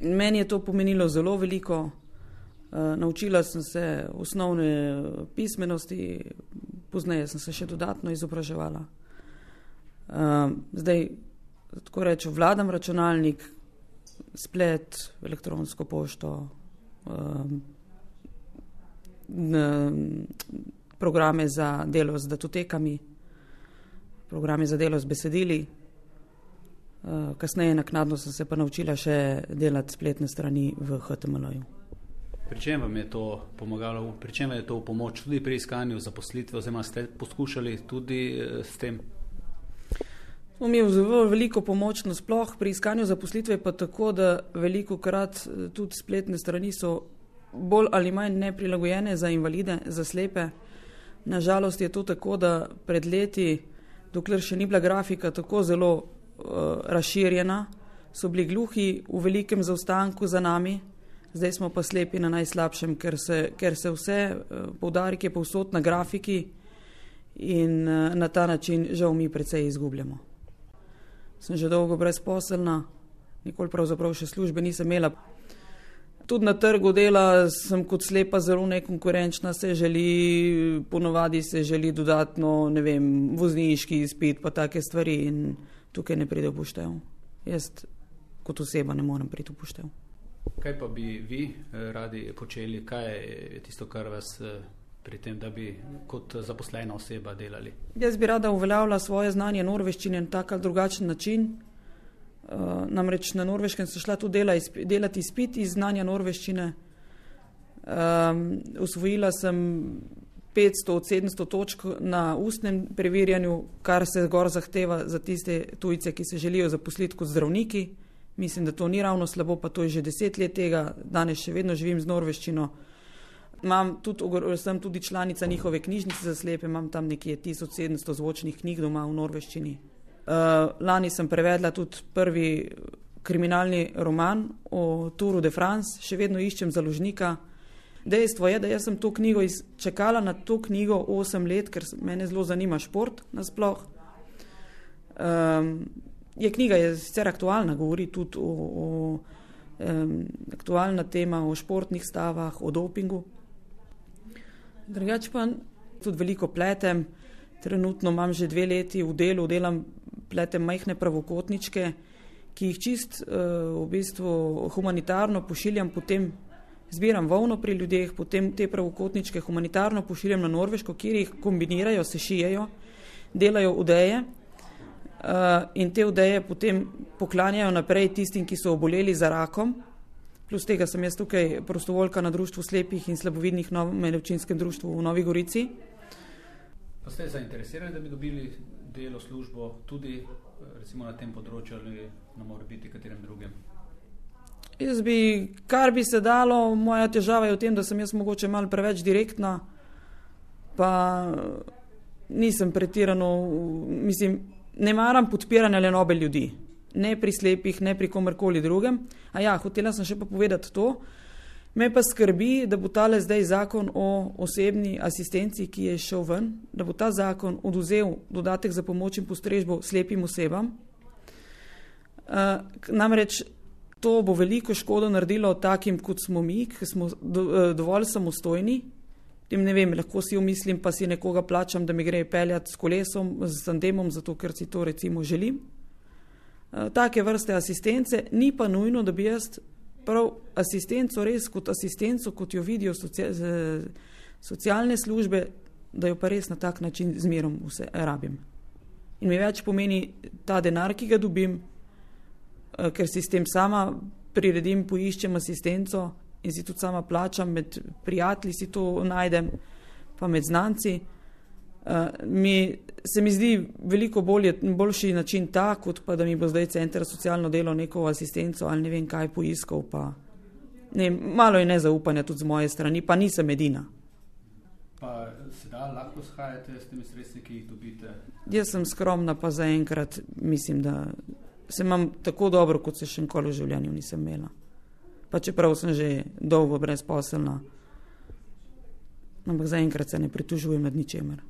Meni je to pomenilo zelo veliko. Uh, naučila sem se osnovne pismenosti, pozneje sem se še dodatno izobraževala. Uh, zdaj, tako rečem, vladam računalnik, splet, elektronsko pošto, uh, programe za delo z datotekami, programe za delo z besedili. Uh, kasneje, naknadno sem se pa naučila še delati spletne strani v HTML-ju. Pri čem vam je to pomagalo, pri čem je to v pomoč tudi pri iskanju zaposlitve, oziroma ste poskušali tudi uh, s tem? Smo mi zelo veliko pomoč na sploh pri iskanju zaposlitve, pa tako, da veliko krat eh, tudi spletne strani so bolj ali manj neprilagojene za invalide, za slepe. Nažalost je to tako, da pred leti, dokler še ni bila grafika tako zelo razširjena, so bili gluhi v velikem zaostanku za nami, zdaj smo pa slepi na najslabšem, ker se, ker se vse uh, poudarke povsod na grafiki in uh, na ta način žal mi precej izgubljamo. Sem že dolgo brezposelna, nikoli pravzaprav še službe nisem imela. Tudi na trgu dela sem kot slepa zelo nekonkurenčna, se želi, ponovadi se želi dodatno, ne vem, vozniški izpit pa take stvari in tukaj ne pride upoštev. Jaz kot oseba ne morem priti upoštev. Kaj pa bi vi eh, radi počeli, kaj je tisto, kar vas eh, pri tem, da bi kot zaposlena oseba delali? Jaz bi rada uveljavila svoje znanje norveščine na tak ali drugačen način. Uh, namreč na norveškem sem šla tudi dela, delati izpit iz znanja norveščine. Um, usvojila sem 500 od 700 točk na ustnem preverjanju, kar se zgor zahteva za tiste tujce, ki se želijo zaposliti kot zdravniki. Mislim, da to ni ravno slabo, pa to je že deset let tega, danes še vedno živim z norveščino. Imam tudi, sem tudi članica njihove knjižnice za slepe, imam tam nekje 1700 zvočnih knjig doma v norveščini. Uh, lani sem prevedla tudi prvi kriminalni roman o Touru de France, še vedno iščem založnika. Dejstvo je, da jaz sem to knjigo čakala na to knjigo 8 let, ker me zelo zanima šport nasploh. Um, je knjiga je sicer aktualna, govori tudi o, o um, aktualna tema o športnih stavah, o dopingu. Drugač pa tudi veliko pletem. Trenutno imam že dve leti v delu, delam pletem majhne pravokotničke, ki jih čist uh, v bistvu humanitarno pošiljam potem zbiram volno pri ljudeh, potem te pravokotničke humanitarno pošiljam na Norveško, kjer jih kombinirajo, se šijejo, delajo udeje uh, in te udeje potem poklanjajo naprej tistim, ki so oboleli za rakom. Plus tega sem jaz tukaj prostovoljka na Društvu slepih in slabovidnih medovčinskem društvu v Novi Gorici. Pa ste zainteresirani, da bi dobili delo, službo tudi recimo na tem področju ali na mora biti katerem drugem? Jaz bi, kar bi se dalo, moja težava je v tem, da sem jaz mogoče malo preveč direktna, pa nisem pretirano, mislim, ne maram podpiranja le nobe ljudi, ne pri slepih, ne pri komerkoli drugem. A ja, hotela sem še pa povedati to. Me pa skrbi, da bo tale zdaj zakon o osebni asistenci, ki je šel ven, da bo ta zakon oduzel dodatek za pomoč in postrežbo slepim osebam. Uh, namreč to bo veliko škodo naredilo takim, kot smo mi, ki smo do, eh, dovolj samostojni. Tem ne vem, lahko si umislim, pa si nekoga plačam, da mi gre peljati s kolesom, z tandemom, zato ker si to recimo želim. Eh, take vrste asistence, ni pa nujno, da bi jaz prav asistenco res kot asistenco, kot jo vidijo socialne službe, da jo pa res na tak način zmerom vse rabim. In mi več pomeni ta denar, ki ga dobim, ker si s tem sama priredim, poiščem asistenco in si tudi sama plačam, med prijatelji si to najdem, pa med znanci. Uh, mi, se mi zdi veliko bolje, boljši način ta, kot pa da mi bo zdaj center socialno delo neko asistenco ali ne vem kaj poiskal. Pa, ne, malo je nezaupanja tudi z moje strani, pa nisem edina. Pa se da lahko shajate s temi sredstvi, ki jih dobite? Jaz sem skromna, pa zaenkrat mislim, da se imam tako dobro, kot se še nikoli v življenju nisem imela. Pa čeprav sem že dolgo brezposelna, ampak zaenkrat se ne pritužujem nad ničemer.